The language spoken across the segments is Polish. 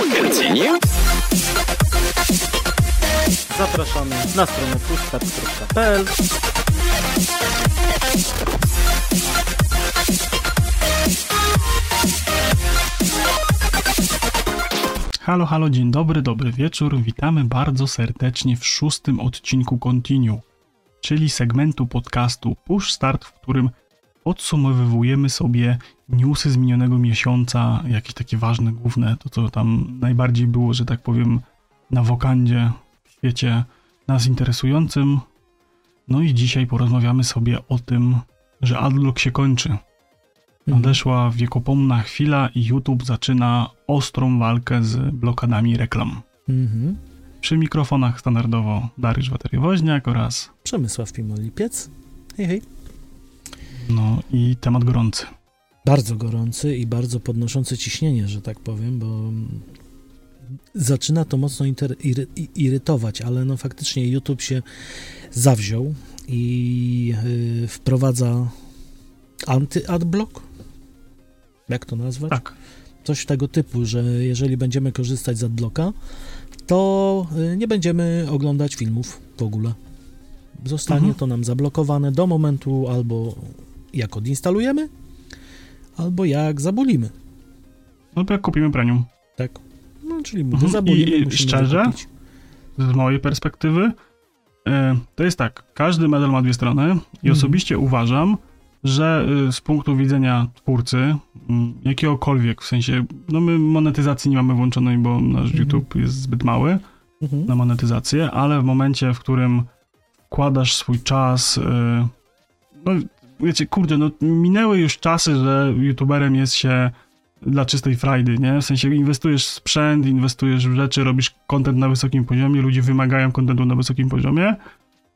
Continue. Zapraszamy na stronę pushstart.pl Halo, halo, dzień dobry, dobry wieczór. Witamy bardzo serdecznie w szóstym odcinku Continue, czyli segmentu podcastu Push Start, w którym podsumowujemy sobie newsy z minionego miesiąca, jakieś takie ważne, główne, to co tam najbardziej było, że tak powiem, na wokandzie, w świecie nas interesującym. No i dzisiaj porozmawiamy sobie o tym, że adblock się kończy. Nadeszła wiekopomna chwila i YouTube zaczyna ostrą walkę z blokadami reklam. Mhm. Przy mikrofonach standardowo Dariusz Wateriowoźniak oraz Przemysław Pimol-Lipiec. Hej, hej. No i temat gorący. Bardzo gorący i bardzo podnoszący ciśnienie, że tak powiem, bo zaczyna to mocno irytować, ale no faktycznie YouTube się zawziął i y, wprowadza anty-adblock. Jak to nazwać? Tak. Coś tego typu, że jeżeli będziemy korzystać z adblocka, to y, nie będziemy oglądać filmów w ogóle. Zostanie Mhm. to nam zablokowane do momentu albo jak odinstalujemy, albo jak zabulimy. No to jak kupimy premium. Tak. No, czyli mówię, Mhm. zabulimy, I- i szczerze? zakupić. Z mojej perspektywy e, to jest tak, każdy medal ma dwie strony i Mhm. osobiście uważam, że y, z punktu widzenia twórcy, jakiegokolwiek, w sensie, no my monetyzacji nie mamy włączonej, bo nasz Mhm. YouTube jest zbyt mały, Mhm. na monetyzację, ale w momencie, w którym wkładasz swój czas, y, no wiecie, kurde, no minęły już czasy, że youtuberem jest się dla czystej frajdy, nie? W sensie inwestujesz w sprzęt, inwestujesz w rzeczy, robisz content na wysokim poziomie, ludzie wymagają contentu na wysokim poziomie,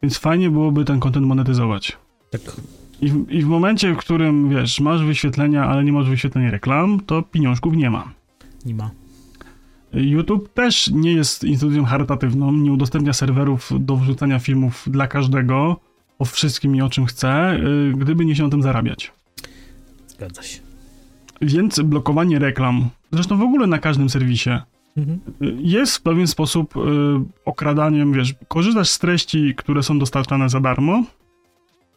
więc fajnie byłoby ten content monetyzować. Tak. I w, I w momencie, w którym, wiesz, masz wyświetlenia, ale nie masz wyświetlenia reklam, to pieniążków nie ma. Nie ma. YouTube też nie jest instytucją charytatywną, nie udostępnia serwerów do wrzucania filmów dla każdego, o wszystkim i o czym chce, y, gdyby nie się na tym zarabiać. Zgadza się. Więc blokowanie reklam, zresztą w ogóle na każdym serwisie, Mhm. y, jest w pewien sposób y, okradaniem, wiesz, korzystasz z treści, które są dostarczane za darmo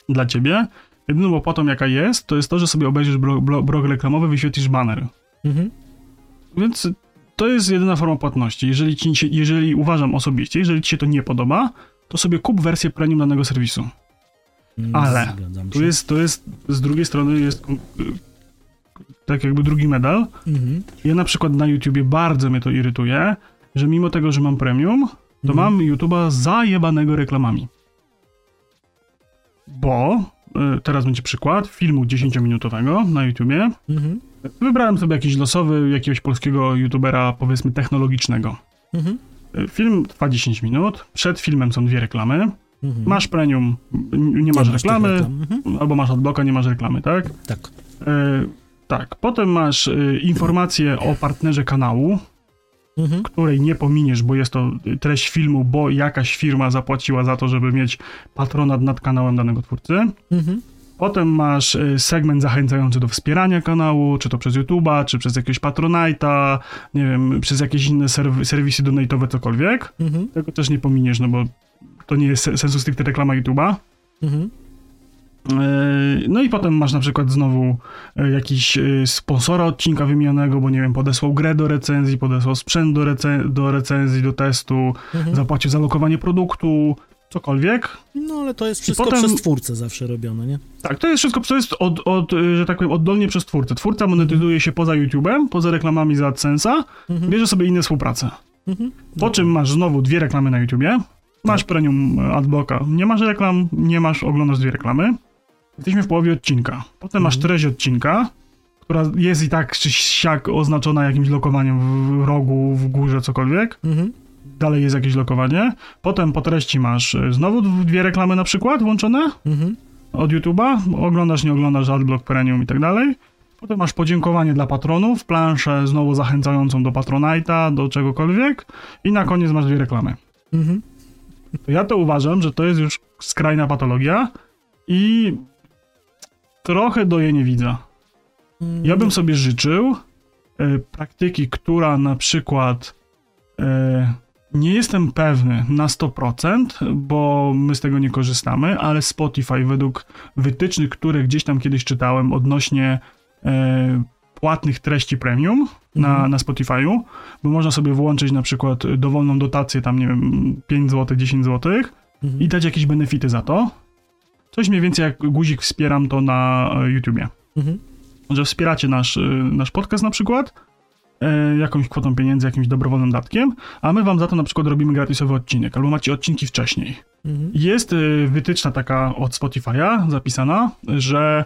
dla ciebie, jedyną opłatą jaka jest, to jest to, że sobie obejrzysz blog, blog, blog reklamowy, wyświetlisz baner. Mhm. Więc to jest jedyna forma płatności. Jeżeli, ci, jeżeli uważam osobiście, jeżeli ci się to nie podoba, to sobie kup wersję premium danego serwisu. Mm, Ale Tu jest, to jest, z drugiej strony jest y, tak jakby drugi medal. Mhm. Ja na przykład na YouTubie bardzo mnie to irytuje, że mimo tego, że mam premium, to Mhm. mam YouTuba zajebanego reklamami. Bo, y, teraz będzie przykład, filmu 10-minutowego na YouTubie. Mhm. Wybrałem sobie jakiś losowy, jakiegoś polskiego YouTubera, powiedzmy technologicznego. Mhm. Y, Film trwa 10 minut, przed filmem są dwie reklamy. Mhm. Masz premium, nie masz reklamy, reklam. Mhm. albo masz adblocka, nie masz reklamy, tak? Tak. E, tak, potem masz e, informację o partnerze kanału, Mhm. której nie pominiesz, bo jest to treść filmu, bo jakaś firma zapłaciła za to, żeby mieć patronat nad kanałem danego twórcy. Mhm. Potem masz e, segment zachęcający do wspierania kanału, czy to przez YouTube'a, czy przez jakiegoś Patronite'a, nie wiem, przez jakieś inne serw- serwisy donatowe, cokolwiek. Mhm. Tego też nie pominiesz, no bo to nie jest se- sensu stricte reklama YouTube'a. Mhm. E, No i potem masz na przykład znowu e, jakiś e, sponsora odcinka wymienionego, bo nie wiem, podesłał grę do recenzji, podesłał sprzęt do, rece- do recenzji, do testu, Mhm. zapłacił za lokowanie produktu, cokolwiek. No ale to jest wszystko potem- przez twórcę zawsze robione, nie? Tak, to jest wszystko, to jest od, od, że tak powiem, oddolnie przez twórcę. Twórca monetyzuje się poza YouTube'em, poza reklamami za AdSense'a, Mhm. bierze sobie inne współpracę. Mhm. Po czym masz znowu dwie reklamy na YouTubie, masz premium adblocka, nie masz reklam, nie masz, oglądasz dwie reklamy. Jesteśmy w połowie odcinka. Potem masz treść odcinka, która jest i tak czy siak oznaczona jakimś lokowaniem w rogu, w górze, cokolwiek. Mhm. Dalej jest jakieś lokowanie. Potem po treści masz e, znowu dwie reklamy na przykład włączone Mhm. od YouTube'a. Oglądasz, nie oglądasz, adblock premium i tak dalej. Potem masz podziękowanie dla patronów, planszę znowu zachęcającą do Patronite'a, do czegokolwiek. I na koniec masz dwie reklamy. Mhm. To ja to uważam, że to jest już skrajna patologia i trochę do jej nie widzę. Ja bym sobie życzył, e, praktyki, która na przykład e, nie jestem pewny na 100%, bo my z tego nie korzystamy, ale Spotify według wytycznych, które gdzieś tam kiedyś czytałem odnośnie e, płatnych treści premium na, Mhm. na Spotify'u, bo można sobie włączyć na przykład dowolną dotację, tam nie wiem, 5 zł, 10 zł Mhm. i dać jakieś benefity za to. Coś mniej więcej jak guzik wspieram to na e, YouTubie. Mhm. Że wspieracie nasz, e, nasz podcast na przykład e, jakąś kwotą pieniędzy, jakimś dobrowolnym datkiem, a my wam za to na przykład robimy gratisowy odcinek, albo macie odcinki wcześniej. Mhm. Jest y, wytyczna taka od Spotify'a zapisana, że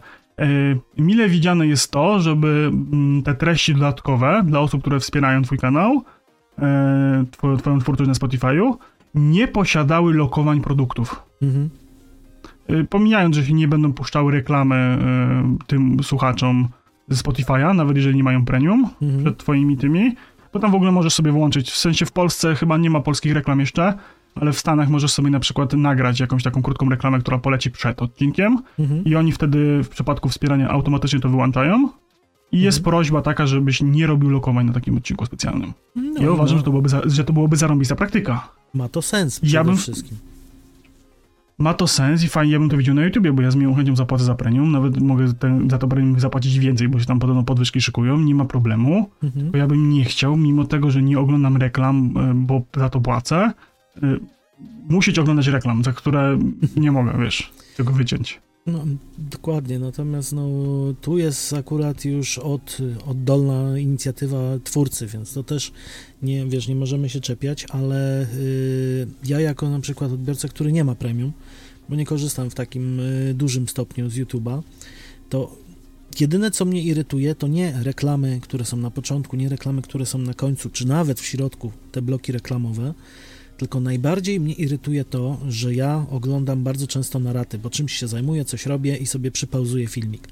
mile widziane jest to, żeby mm, te treści dodatkowe dla osób, które wspierają twój kanał, y, twoją, twoją twórczość na Spotify'u, nie posiadały lokowań produktów. Mhm. Y, Pomijając, że się nie będą puszczały reklamy y, tym słuchaczom ze Spotify'a, nawet jeżeli nie mają premium Mhm. przed twoimi tymi, to tam w ogóle możesz sobie włączyć, w sensie w Polsce chyba nie ma polskich reklam jeszcze, ale w Stanach możesz sobie na przykład nagrać jakąś taką krótką reklamę, która poleci przed odcinkiem Mhm. i oni wtedy w przypadku wspierania automatycznie to wyłączają i jest Mhm. prośba taka, żebyś nie robił lokowań na takim odcinku specjalnym. No, ja uważam, no, że, to byłoby za, że to byłoby zarąbista praktyka. Ma to sens przede Ja bym- wszystkim. Ma to sens i fajnie, ja bym to widział na YouTubie, bo ja z miłą chęcią zapłacę za premium, nawet mogę ten, za to premium zapłacić więcej, bo się tam podobno podwyżki szykują, nie ma problemu. Mhm. Bo ja bym nie chciał, mimo tego, że nie oglądam reklam, e, bo za to płacę, e, musieć oglądać reklam, za które nie mogę, wiesz, tego wyciąć. No, dokładnie, natomiast no, tu jest akurat już od, oddolna inicjatywa twórcy, więc to też nie, wiesz, nie możemy się czepiać, ale y, ja jako na przykład odbiorca, który nie ma premium, bo nie korzystam w takim y, dużym stopniu z YouTube'a, to jedyne co mnie irytuje, to nie reklamy, które są na początku, nie reklamy, które są na końcu, czy nawet w środku, te bloki reklamowe, tylko najbardziej mnie irytuje to, że ja oglądam bardzo często na raty, bo czymś się zajmuję, coś robię i sobie przypauzuję filmik.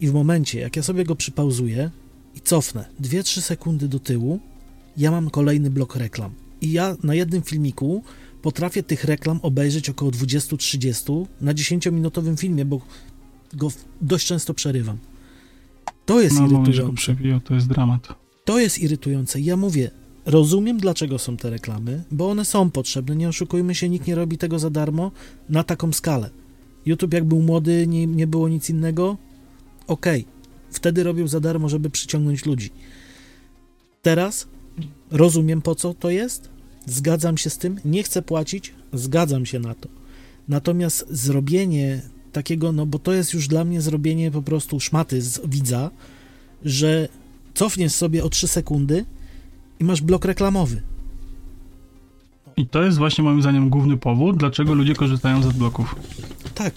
I w momencie, jak ja sobie go przypauzuję i cofnę 2-3 sekundy do tyłu, ja mam kolejny blok reklam. I ja na jednym filmiku potrafię tych reklam obejrzeć około 20-30 na 10-minutowym filmie, bo go dość często przerywam. To jest No, że go irytujące. przebiją, to jest dramat. To jest irytujące. Ja mówię, rozumiem dlaczego są te reklamy, bo one są potrzebne. Nie oszukujmy się, nikt nie robi tego za darmo na taką skalę. YouTube, jak był młody, nie, nie było nic innego. Okej, wtedy robił za darmo, żeby przyciągnąć ludzi. Teraz rozumiem po co to jest, zgadzam się z tym, nie chcę płacić, zgadzam się na to. Natomiast zrobienie takiego, no bo to jest już dla mnie zrobienie po prostu szmaty z widza, że cofniesz sobie o 3 sekundy i masz blok reklamowy. I to jest właśnie moim zdaniem główny powód, dlaczego ludzie korzystają z adblocków. Tak,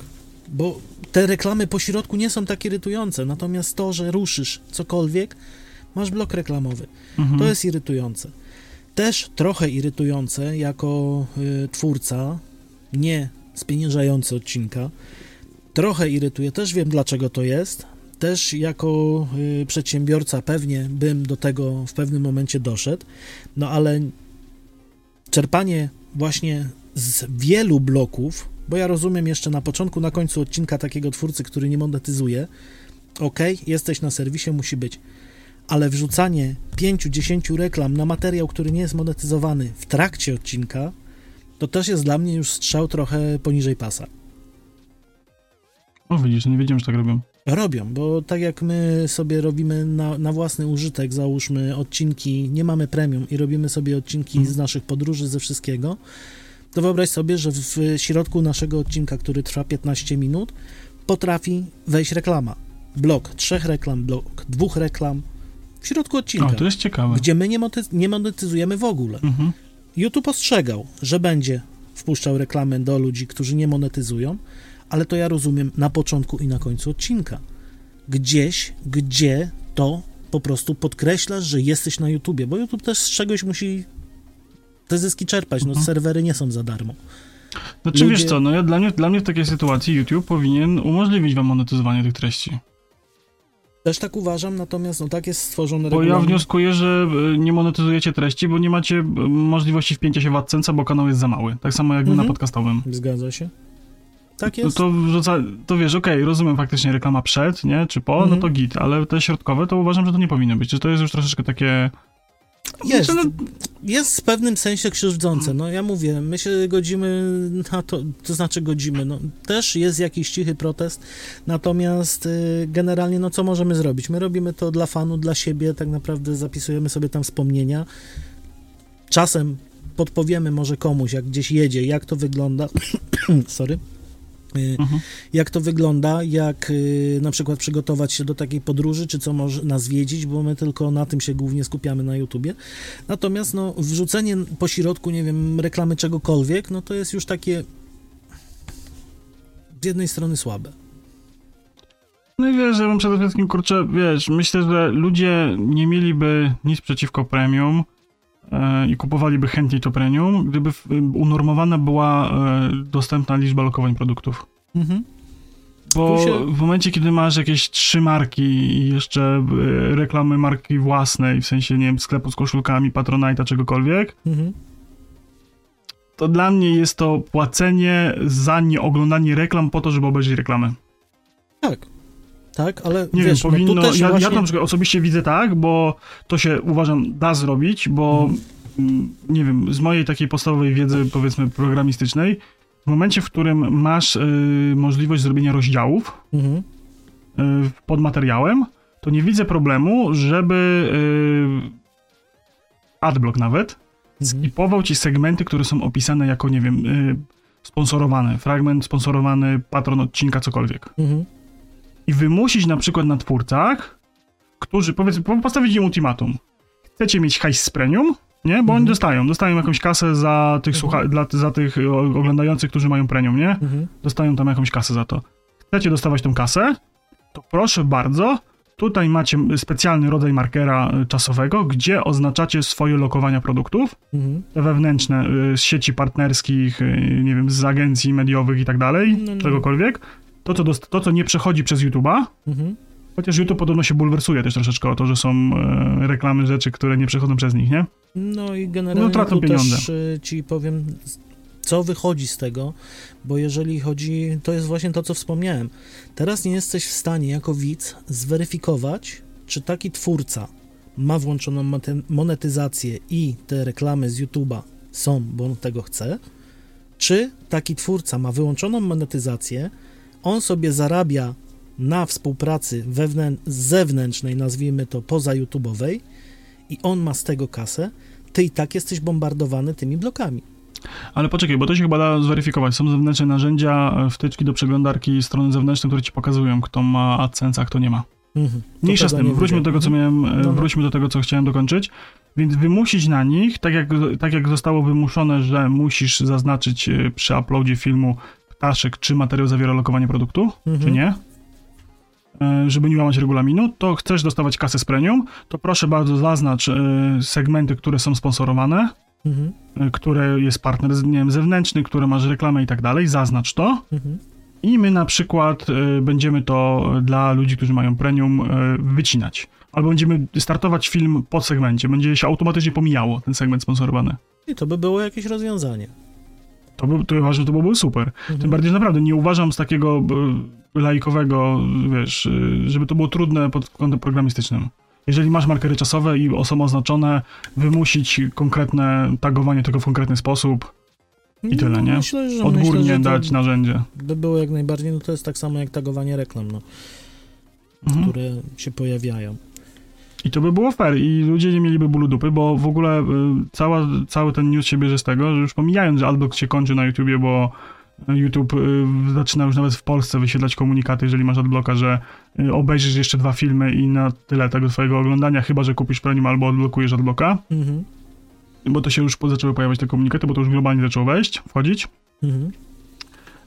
bo te reklamy po środku nie są tak irytujące, natomiast to, że ruszysz cokolwiek, masz blok reklamowy. Mhm. To jest irytujące. Też trochę irytujące jako y, twórca, nie spieniężający odcinka. Trochę irytuje, też wiem dlaczego to jest. Też jako y, przedsiębiorca pewnie bym do tego w pewnym momencie doszedł, no ale czerpanie właśnie z wielu bloków, bo ja rozumiem jeszcze na początku, na końcu odcinka takiego twórcy, który nie monetyzuje, ok, jesteś na serwisie, musi być ale wrzucanie 5-10 reklam na materiał, który nie jest monetyzowany w trakcie odcinka, to też jest dla mnie już strzał trochę poniżej pasa. O, widzisz, nie wiedziałem, że tak robią. Robią, bo tak jak my sobie robimy na, na własny użytek, załóżmy odcinki, nie mamy premium i robimy sobie odcinki Mhm. z naszych podróży, ze wszystkiego, to wyobraź sobie, że w środku naszego odcinka, który trwa 15 minut, potrafi wejść reklama. Blok trzech reklam, blok dwóch reklam w środku odcinka. O, to jest ciekawe. gdzie my nie, moty- nie monetyzujemy w ogóle. Mhm. YouTube ostrzegał, że będzie wpuszczał reklamę do ludzi, którzy nie monetyzują, ale to ja rozumiem na początku i na końcu odcinka. Gdzieś, gdzie to po prostu podkreślasz, że jesteś na YouTubie, bo YouTube też z czegoś musi te zyski czerpać, no Mhm. serwery nie są za darmo. Znaczy, Ludzie- wiesz co, no ja, dla, mnie, dla mnie w takiej sytuacji YouTube powinien umożliwić wam monetyzowanie tych treści. Też tak uważam, natomiast no tak jest stworzony Bo ja regulamin. wnioskuję, że e, nie monetyzujecie treści, bo nie macie e, możliwości wpięcia się w AdSense'a, bo kanał jest za mały. Tak samo jak Mhm. na podcastowym. Zgadza się. Tak To, jest. to, wrzuca, to wiesz, okej, rozumiem faktycznie reklama przed, nie, czy po, Mhm. no to git, ale te środkowe to uważam, że to nie powinno być, że to jest już troszeczkę takie... Jest, Znaczy, no, jest w pewnym sensie krzywdzące. No ja mówię, my się godzimy na to, to znaczy godzimy, no też jest jakiś cichy protest, natomiast y, generalnie no co możemy zrobić? My robimy to dla fanu, dla siebie, tak naprawdę zapisujemy sobie tam wspomnienia. Czasem podpowiemy może komuś, jak gdzieś jedzie, jak to wygląda, sorry, mhm. jak to wygląda, jak y, na przykład przygotować się do takiej podróży, czy co może nas wiedzieć, bo my tylko na tym się głównie skupiamy na YouTubie. Natomiast no, wrzucenie po środku, nie wiem, reklamy czegokolwiek, no to jest już takie z jednej strony słabe. No i wiesz, ja bym przede wszystkim, kurczę, wiesz, myślę, że ludzie nie mieliby nic przeciwko premium e, i kupowaliby chętniej to premium, gdyby unormowana była e, dostępna liczba lokowań produktów. Mhm. Bo w momencie, kiedy masz jakieś trzy marki i jeszcze e, reklamy marki własnej, w sensie, nie wiem, sklepu z koszulkami, Patronite'a, czegokolwiek, Mhm. to dla mnie jest to płacenie za nieoglądanie reklam po to, żeby obejrzeć reklamy. Tak. Tak, ale Nie wiesz, wiem, no powinno. też ja, właśnie... ja to na przykład osobiście widzę tak, bo to się uważam da zrobić, bo mm, nie wiem, z mojej takiej podstawowej wiedzy, powiedzmy, programistycznej, w momencie, w którym masz y, możliwość zrobienia rozdziałów Mhm. y, pod materiałem, to nie widzę problemu, żeby y, adblock nawet Mhm. skipował ci segmenty, które są opisane jako, nie wiem, y, sponsorowane, fragment sponsorowany, patron odcinka, cokolwiek Mhm. I wymusić na przykład na twórcach, którzy, powiedzmy, po- postawić im ultimatum. Chcecie mieć hajs z premium, nie? Bo oni Mhm. dostają, dostają jakąś kasę za tych, słucha- dla, za tych oglądających, którzy mają premium, nie? Mhm. Dostają tam jakąś kasę za to. Chcecie dostawać tą kasę? To proszę bardzo, tutaj macie specjalny rodzaj markera y, czasowego, gdzie oznaczacie swoje lokowania produktów, Mhm. te wewnętrzne y, z sieci partnerskich, y, nie wiem, z agencji mediowych i tak dalej, No, no. czegokolwiek. To co, dost- to, co nie przechodzi przez YouTube'a, Mhm. Chociaż YouTube podobno się bulwersuje też troszeczkę o to, że są e, reklamy rzeczy, które nie przechodzą przez nich, nie? No i generalnie No, tracą pieniądze. też ci powiem, co wychodzi z tego, bo jeżeli chodzi, to jest właśnie to, co wspomniałem. Teraz nie jesteś w stanie jako widz zweryfikować, czy taki twórca ma włączoną monetyzację i te reklamy z YouTube'a są, bo on tego chce, czy taki twórca ma wyłączoną monetyzację, on sobie zarabia na współpracy wewnę- zewnętrznej, nazwijmy to poza YouTube'owej i on ma z tego kasę, ty i tak jesteś bombardowany tymi blokami. Ale poczekaj, bo to się chyba da zweryfikować. Są zewnętrzne narzędzia, e, wtyczki do przeglądarki, strony zewnętrzne, które ci pokazują, kto ma AdSense, a kto nie ma. Mhm. Mniejsza z tym, wróćmy do tego, co miałem, e, No, no. wróćmy do tego, co chciałem dokończyć. Więc wymusić na nich, tak jak, tak jak zostało wymuszone, że musisz zaznaczyć e, przy uploadzie filmu ptaszek, czy materiał zawiera lokowanie produktu, Mhm. czy nie, e, żeby nie łamać regulaminu, to chcesz dostawać kasę z premium, to proszę bardzo zaznacz e, segmenty, które są sponsorowane, Mhm. e, które jest partner nie wiem, zewnętrzny, które masz reklamę i tak dalej, zaznacz to Mhm. i my na przykład będziemy to dla ludzi, którzy mają premium wycinać. Albo będziemy startować film po segmencie, będzie się automatycznie pomijało ten segment sponsorowany. I to by było jakieś rozwiązanie. To, by, to uważam, że to byłoby super. Mhm. Tym bardziej, że naprawdę nie uważam z takiego e, laikowego, wiesz, e, żeby to było trudne pod kątem programistycznym. Jeżeli masz markery czasowe i są oznaczone, wymusić konkretne tagowanie tego w konkretny sposób, I tyle, nie? No, Myślę, że, odgórnie myślę, że dać narzędzie. by było jak najbardziej, no to jest tak samo jak tagowanie reklam, no, Mhm. które się pojawiają. I to by było fair i ludzie nie mieliby bólu dupy, bo w ogóle y, cała, cały ten news się bierze z tego, że już pomijając, że adblock się kończy na YouTubie, bo YouTube y, zaczyna już nawet w Polsce wyświetlać komunikaty, jeżeli masz adblocka, że y, obejrzysz jeszcze dwa filmy i na tyle tego twojego oglądania, chyba że kupisz premium albo odblokujesz adblocka, Mhm. bo to się już zaczęły pojawiać te komunikaty, bo to już globalnie zaczęło wejść, wchodzić. Mhm.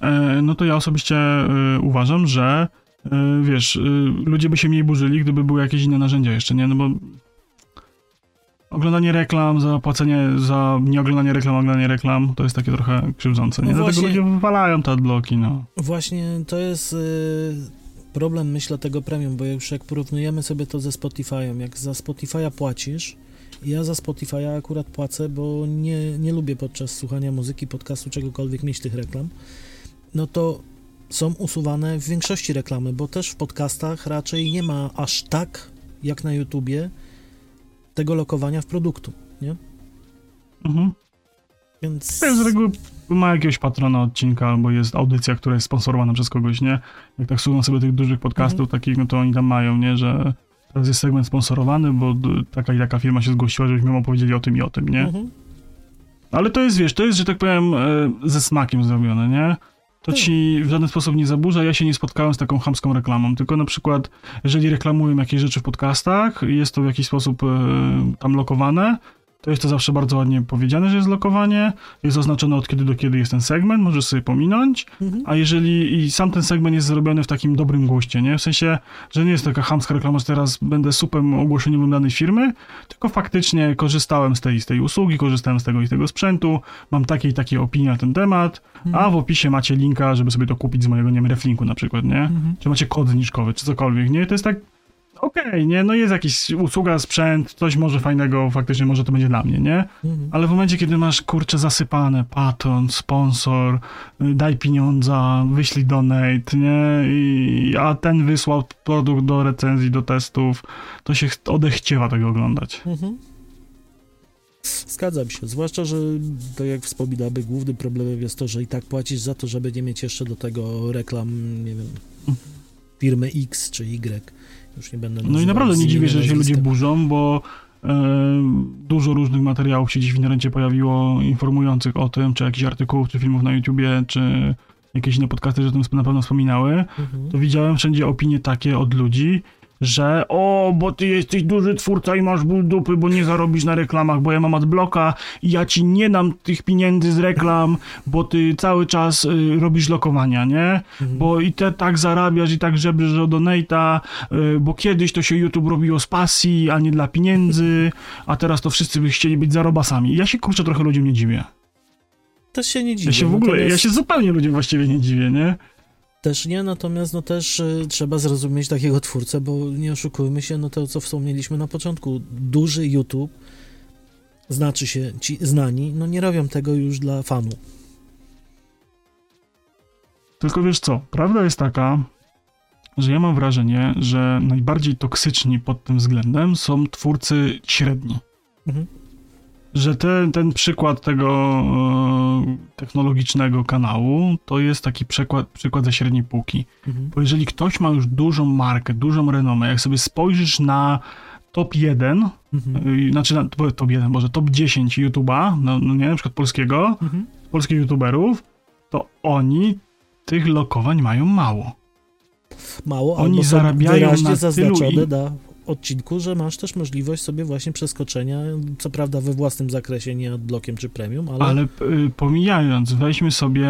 E, no to ja osobiście e, uważam, że wiesz, e, ludzie by się mniej burzyli, gdyby były jakieś inne narzędzia jeszcze, nie? No bo oglądanie reklam, za płacenie za nieoglądanie reklam, oglądanie reklam, to jest takie trochę krzywdzące, nie? No Dlatego właśnie- ludzie wywalają te adblocki, no. Właśnie to jest y, problem, myślę, tego premium, bo już jak porównujemy sobie to ze Spotify'em, jak za Spotify'a płacisz, ja za Spotify'a akurat płacę, bo nie, nie lubię podczas słuchania muzyki, podcastu, czegokolwiek mieć tych reklam, no to są usuwane w większości reklamy, bo też w podcastach raczej nie ma aż tak jak na YouTubie tego lokowania w produktu, nie? Mhm. Więc To jest z reguły ma jakiegoś patrona odcinka, albo jest audycja, która jest sponsorowana przez kogoś, nie? Jak tak słucham sobie tych dużych podcastów Mhm. takich, no to oni tam mają, nie? Że teraz jest segment sponsorowany, bo taka i taka firma się zgłosiła, żebyśmy opowiedzieli o tym i o tym, nie? Mhm. Ale to jest, wiesz, to jest, że tak powiem, e, ze smakiem zrobione, nie? To ci w żaden sposób nie zaburza. Ja się nie spotkałem z taką chamską reklamą, tylko na przykład, jeżeli reklamują jakieś rzeczy w podcastach, jest to w jakiś sposób e, tam lokowane, to jest to zawsze bardzo ładnie powiedziane, że jest lokowanie, jest oznaczone od kiedy do kiedy jest ten segment, możesz sobie pominąć, Mhm. a jeżeli i sam ten segment jest zrobiony w takim dobrym guście, nie? W sensie, że nie jest taka chamska reklama, że teraz będę supem ogłoszeniowym danej firmy, tylko faktycznie korzystałem z tej, z tej usługi, korzystałem z tego i tego sprzętu, mam takie i takie opinie na ten temat, a w opisie macie linka, żeby sobie to kupić z mojego, nie wiem, reflinku na przykład, nie? Mhm. Czy macie kod zniżkowy, czy cokolwiek, nie? To jest tak, okej, nie? No jest jakiś usługa, sprzęt, coś może fajnego, faktycznie może to będzie dla mnie, nie? Mhm. Ale w momencie, kiedy masz kurczę zasypane, patron, sponsor, y, daj pieniądza, wyślij donate, nie? I, a ten wysłał produkt do recenzji, do testów, to się ch- odechciewa tego oglądać. Mhm. Zgadzam się, zwłaszcza, że tak jak wspominamy, głównym problemem jest to, że i tak płacisz za to, żeby nie mieć jeszcze do tego reklam, nie wiem, firmy X czy Y. Już nie będę No i naprawdę nie dziwię, że się ludzie burzą, bo e, dużo różnych materiałów się dziś w internecie pojawiło informujących o tym, czy jakichś artykułów, czy filmów na YouTubie, czy jakieś inne podcasty, że o tym na pewno wspominały. Mhm. to widziałem wszędzie opinie takie od ludzi, że o, bo ty jesteś duży twórca i masz ból dupy, bo nie zarobisz na reklamach, bo ja mam adblocka i ja ci nie dam tych pieniędzy z reklam, bo ty cały czas y, robisz lokowania, nie? Mhm. Bo i te tak zarabiasz i tak żebrzysz o donata, y, bo kiedyś to się YouTube robiło z pasji, a nie dla pieniędzy, a teraz to wszyscy by chcieli być zarobasami. Ja się kurczę trochę ludziom nie dziwię. Też się nie dziwię. Ja się w ogóle, ja natomiast- się zupełnie ludziom właściwie nie dziwię, nie? Też nie, natomiast no też y, trzeba zrozumieć takiego twórcę, bo nie oszukujmy się, no to co wspomnieliśmy na początku, duży YouTube, znaczy się ci znani, no nie robią tego już dla fanu. Tylko wiesz co, prawda jest taka, że ja mam wrażenie, że najbardziej toksyczni pod tym względem są twórcy średni. Mhm. Że ten, ten przykład tego e, technologicznego kanału to jest taki przykład, przykład ze średniej półki. Mhm. Bo jeżeli ktoś ma już dużą markę, dużą renomę, jak sobie spojrzysz na top 1, Mhm. y, znaczy na top 1, może top 10 YouTube'a, no, no nie, na przykład polskiego, Mhm. polskich YouTuberów, to oni tych lokowań mają mało. Mało, Oni zarabiają na tylu odcinku, że masz też możliwość sobie właśnie przeskoczenia, co prawda we własnym zakresie, nie adblockiem czy premium, ale, Ale y, pomijając, weźmy sobie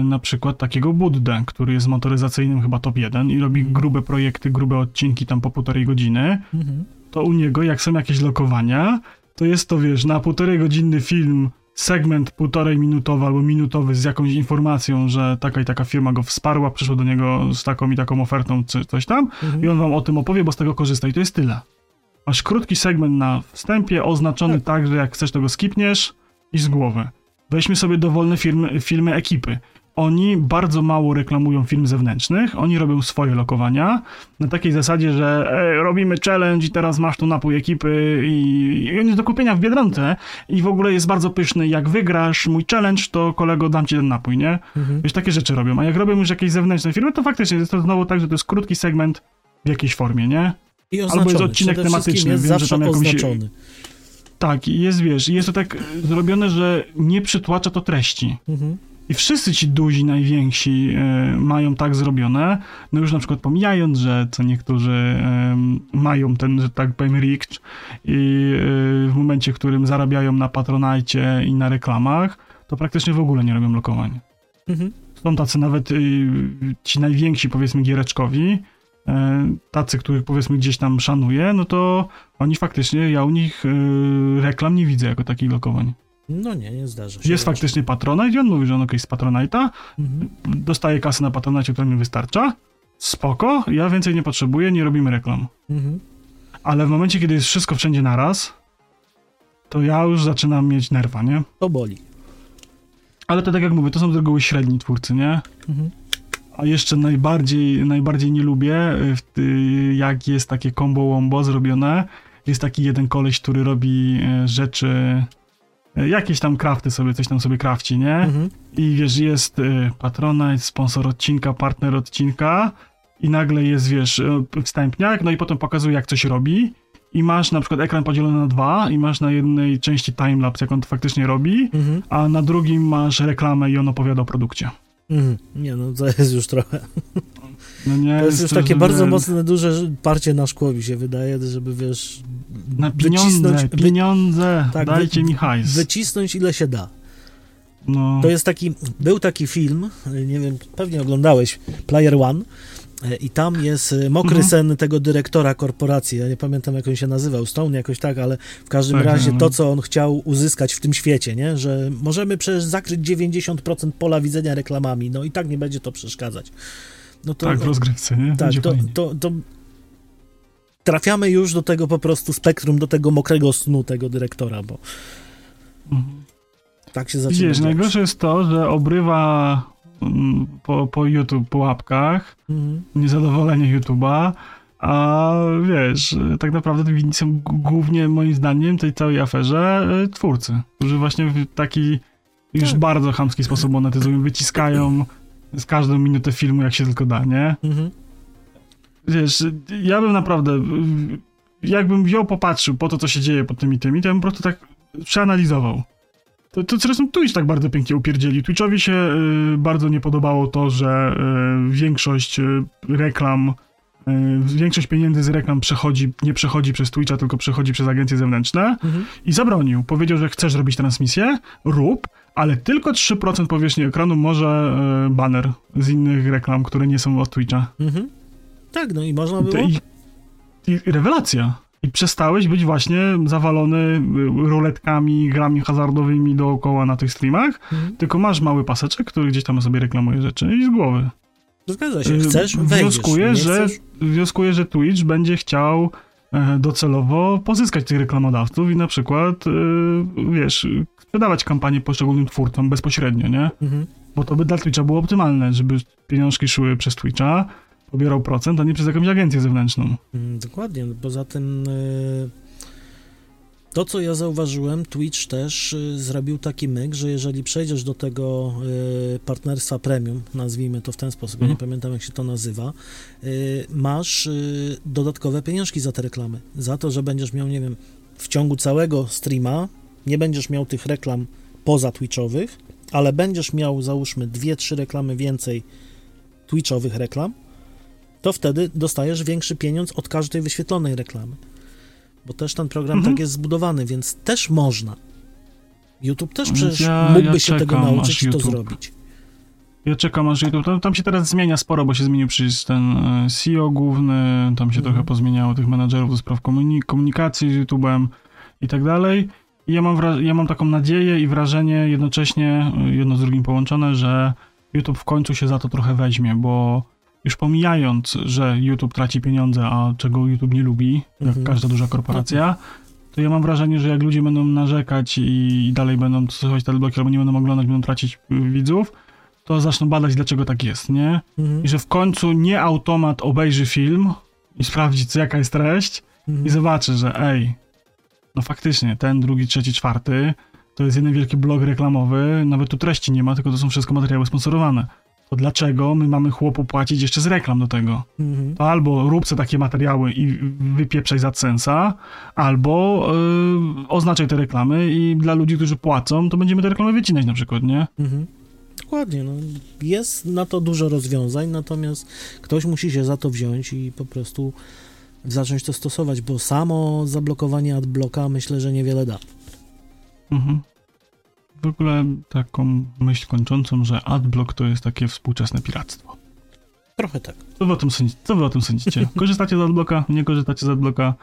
y, na przykład takiego Buddę, który jest motoryzacyjnym chyba top 1 i robi Mhm. grube projekty, grube odcinki tam po półtorej godziny, Mhm. to u niego jak są jakieś lokowania, to jest to, wiesz, na półtorej godzinny film, segment półtorej minutowy albo minutowy z jakąś informacją, że taka i taka firma go wsparła, przyszło do niego z taką i taką ofertą, czy coś tam, Mhm. i on wam o tym opowie, bo z tego korzysta i to jest tyle. Masz krótki segment na wstępie, oznaczony tak, że jak chcesz tego skipniesz i z głowy. Weźmy sobie dowolne firmy, filmy ekipy. Oni bardzo mało reklamują film zewnętrznych, oni robią swoje lokowania na takiej zasadzie, że e, robimy challenge i teraz masz tu napój ekipy i, i on jest do kupienia w Biedronce i w ogóle jest bardzo pyszny. Jak wygrasz mój challenge, to kolego dam ci ten napój, nie? Mhm. Wiesz, takie rzeczy robią. A jak robią już jakieś zewnętrzne firmy, to faktycznie jest to znowu tak, że to jest krótki segment w jakiejś formie, nie? I jest oznaczony. odcinek Przede wszystkim tematyczny, jest wiem, że tam jakąś- oznaczony. Tak, jest, wiesz, jest to tak zrobione, że nie przytłacza to treści. Mhm. I wszyscy ci duzi, najwięksi e, mają tak zrobione, no już na przykład pomijając, że co niektórzy em, mają ten, że tak powiem, richt i e, w momencie, w którym zarabiają na Patronite i na reklamach, to praktycznie w ogóle nie robią lokowań. Mhm. Są tacy nawet y, ci najwięksi, powiedzmy, giereczkowi, tacy, których powiedzmy gdzieś tam szanuję, no to oni faktycznie, ja u nich y, reklam nie widzę jako takich lokowań. No nie, nie zdarza się. Jest raczej. faktycznie Patronite i on mówi, że on okej z Patronite'a, Mhm. dostaje kasę na Patronite, która mi wystarcza, spoko, ja więcej nie potrzebuję, nie robimy reklam. Mhm. Ale w momencie, kiedy jest wszystko wszędzie naraz, to ja już zaczynam mieć nerwa, nie? To boli. Ale to tak jak mówię, to są z reguły średni twórcy, nie? Mhm. A jeszcze najbardziej, najbardziej nie lubię, y, jak jest takie combo wombo zrobione. Jest taki jeden koleś, który robi e, rzeczy, jakieś tam crafty sobie, coś tam sobie crafci, nie? Mhm. I wiesz, jest y, Patronite, sponsor odcinka, partner odcinka i nagle jest, wiesz, y, wstępniak, no i potem pokazuje, jak coś robi i masz na przykład ekran podzielony na dwa i masz na jednej części timelapse, jak on to faktycznie robi, Mhm. a na drugim masz reklamę i on opowiada o produkcie. Mhm. Nie, no to jest już trochę. No nie, To jest już takie bardzo nie. mocne, duże parcie na szkło mi się wydaje, żeby wiesz. Na pieniądze, wycisnąć- wy- pieniądze, tak, dajcie wy- mi hajs. Wycisnąć ile się da. no. To jest taki, był taki film, nie wiem, pewnie oglądałeś, Player One, e, i tam jest e, mokry Mhm. sen tego dyrektora korporacji, ja nie pamiętam jak on się nazywał, Stone jakoś tak, ale w każdym Tak, razie ale- to, co on chciał uzyskać w tym świecie, nie, że możemy przecież zakryć 90% pola widzenia reklamami, no i tak nie będzie to przeszkadzać. No to, tak, w rozgrywce, nie? tak, to, to, to trafiamy już do tego po prostu spektrum, do tego mokrego snu tego dyrektora, bo Mhm. tak się zaczyna Wiesz, dziać. najgorsze jest to, że obrywa mm, po, po YouTube, po łapkach, Mhm. niezadowolenie YouTube'a, a wiesz, tak naprawdę winni są głównie moim zdaniem tej całej aferze y, twórcy, którzy właśnie w taki już Tak. bardzo chamski sposób monetyzują, wyciskają z każdą minutę filmu jak się tylko da, nie? Mhm. Wiesz, ja bym naprawdę, jakbym wziął, popatrzył po to, co się dzieje pod tymi tymi, to ja bym po prostu tak przeanalizował. To, to zresztą Twitch tak bardzo pięknie upierdzieli. Twitchowi się y, bardzo nie podobało to, że y, większość y, reklam, y, większość pieniędzy z reklam przechodzi, nie przechodzi przez Twitcha, tylko przechodzi przez agencje zewnętrzne Mhm. i zabronił. Powiedział, że chcesz robić transmisję, rób, ale tylko 3% powierzchni ekranu może y, banner z innych reklam, które nie są od Twitcha. Mhm. Tak, no i można było. I, i, rewelacja. I przestałeś być właśnie zawalony y, ruletkami, grami hazardowymi dookoła na tych streamach, Mhm. tylko masz mały paseczek, który gdzieś tam sobie reklamuje rzeczy i z głowy. Zgadza się. Y, Chcesz? Wejdziesz. Wnioskuję, że, wnioskuję, że Twitch będzie chciał e, docelowo pozyskać tych reklamodawców i na przykład, y, wiesz, sprzedawać kampanię poszczególnym twórcom bezpośrednio, nie? Mhm. Bo to by dla Twitcha było optymalne, żeby pieniążki szły przez Twitcha, pobierał procent, a nie przez jakąś agencję zewnętrzną. Mm, Dokładnie. Poza tym y, to, co ja zauważyłem, Twitch też y, zrobił taki myk, że jeżeli przejdziesz do tego y, partnerstwa premium, nazwijmy to w ten sposób, ja nie Mhm. pamiętam jak się to nazywa, y, masz dodatkowe pieniążki za te reklamy. Za to, że będziesz miał, nie wiem, w ciągu całego streama nie będziesz miał tych reklam poza Twitchowych, ale będziesz miał, załóżmy, dwie, trzy reklamy więcej Twitchowych reklam, to wtedy dostajesz większy pieniądz od każdej wyświetlonej reklamy. Bo też ten program Mhm. tak jest zbudowany, więc też można. YouTube też przecież ja- mógłby ja się tego nauczyć i to zrobić. Ja czekam aż YouTube. Tam, tam się teraz zmienia sporo, bo się zmienił przecież ten e, CEO główny, tam się Mhm. trochę pozmieniało tych menadżerów do spraw komuni- komunikacji z YouTube'em i tak dalej. I ja mam, ja mam taką nadzieję i wrażenie jednocześnie, e, jedno z drugim połączone, że YouTube w końcu się za to trochę weźmie, bo już pomijając, że YouTube traci pieniądze, a czego YouTube nie lubi, jak Mhm. każda duża korporacja, to ja mam wrażenie, że jak ludzie będą narzekać i, i dalej będą stosować te bloki, albo nie będą oglądać, będą tracić y, widzów, to zaczną badać, dlaczego tak jest, nie? Mhm. I że w końcu nie automat obejrzy film i sprawdzi, co, jaka jest treść Mhm. i zobaczy, że ej, no faktycznie, ten, drugi, trzeci, czwarty, to jest jeden wielki blog reklamowy, nawet tu treści nie ma, tylko to są wszystko materiały sponsorowane. To dlaczego my mamy chłopu płacić jeszcze z reklam do tego? Mhm. Albo rób sobie takie materiały i wypieprzaj z AdSense'a, albo yy, oznaczaj te reklamy i dla ludzi, którzy płacą, to będziemy te reklamy wycinać na przykład, nie? Mhm. Dokładnie, no. jest na to dużo rozwiązań, natomiast ktoś musi się za to wziąć i po prostu zacząć to stosować, bo samo zablokowanie adblocka myślę, że niewiele da. Mhm. W ogóle taką myśl kończącą, że adblock to jest takie współczesne piractwo. Trochę tak. Co wy o tym, sądzi- co wy o tym sądzicie? Korzystacie z adblocka? Nie korzystacie z adblocka?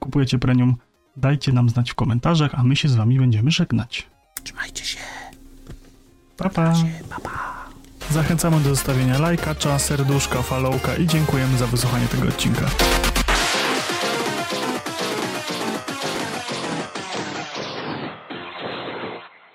Kupujecie premium? Dajcie nam znać w komentarzach, a my się z wami będziemy żegnać. Trzymajcie się. Pa, pa. Zachęcamy do zostawienia lajka, serduszka, followka i dziękujemy za wysłuchanie tego odcinka.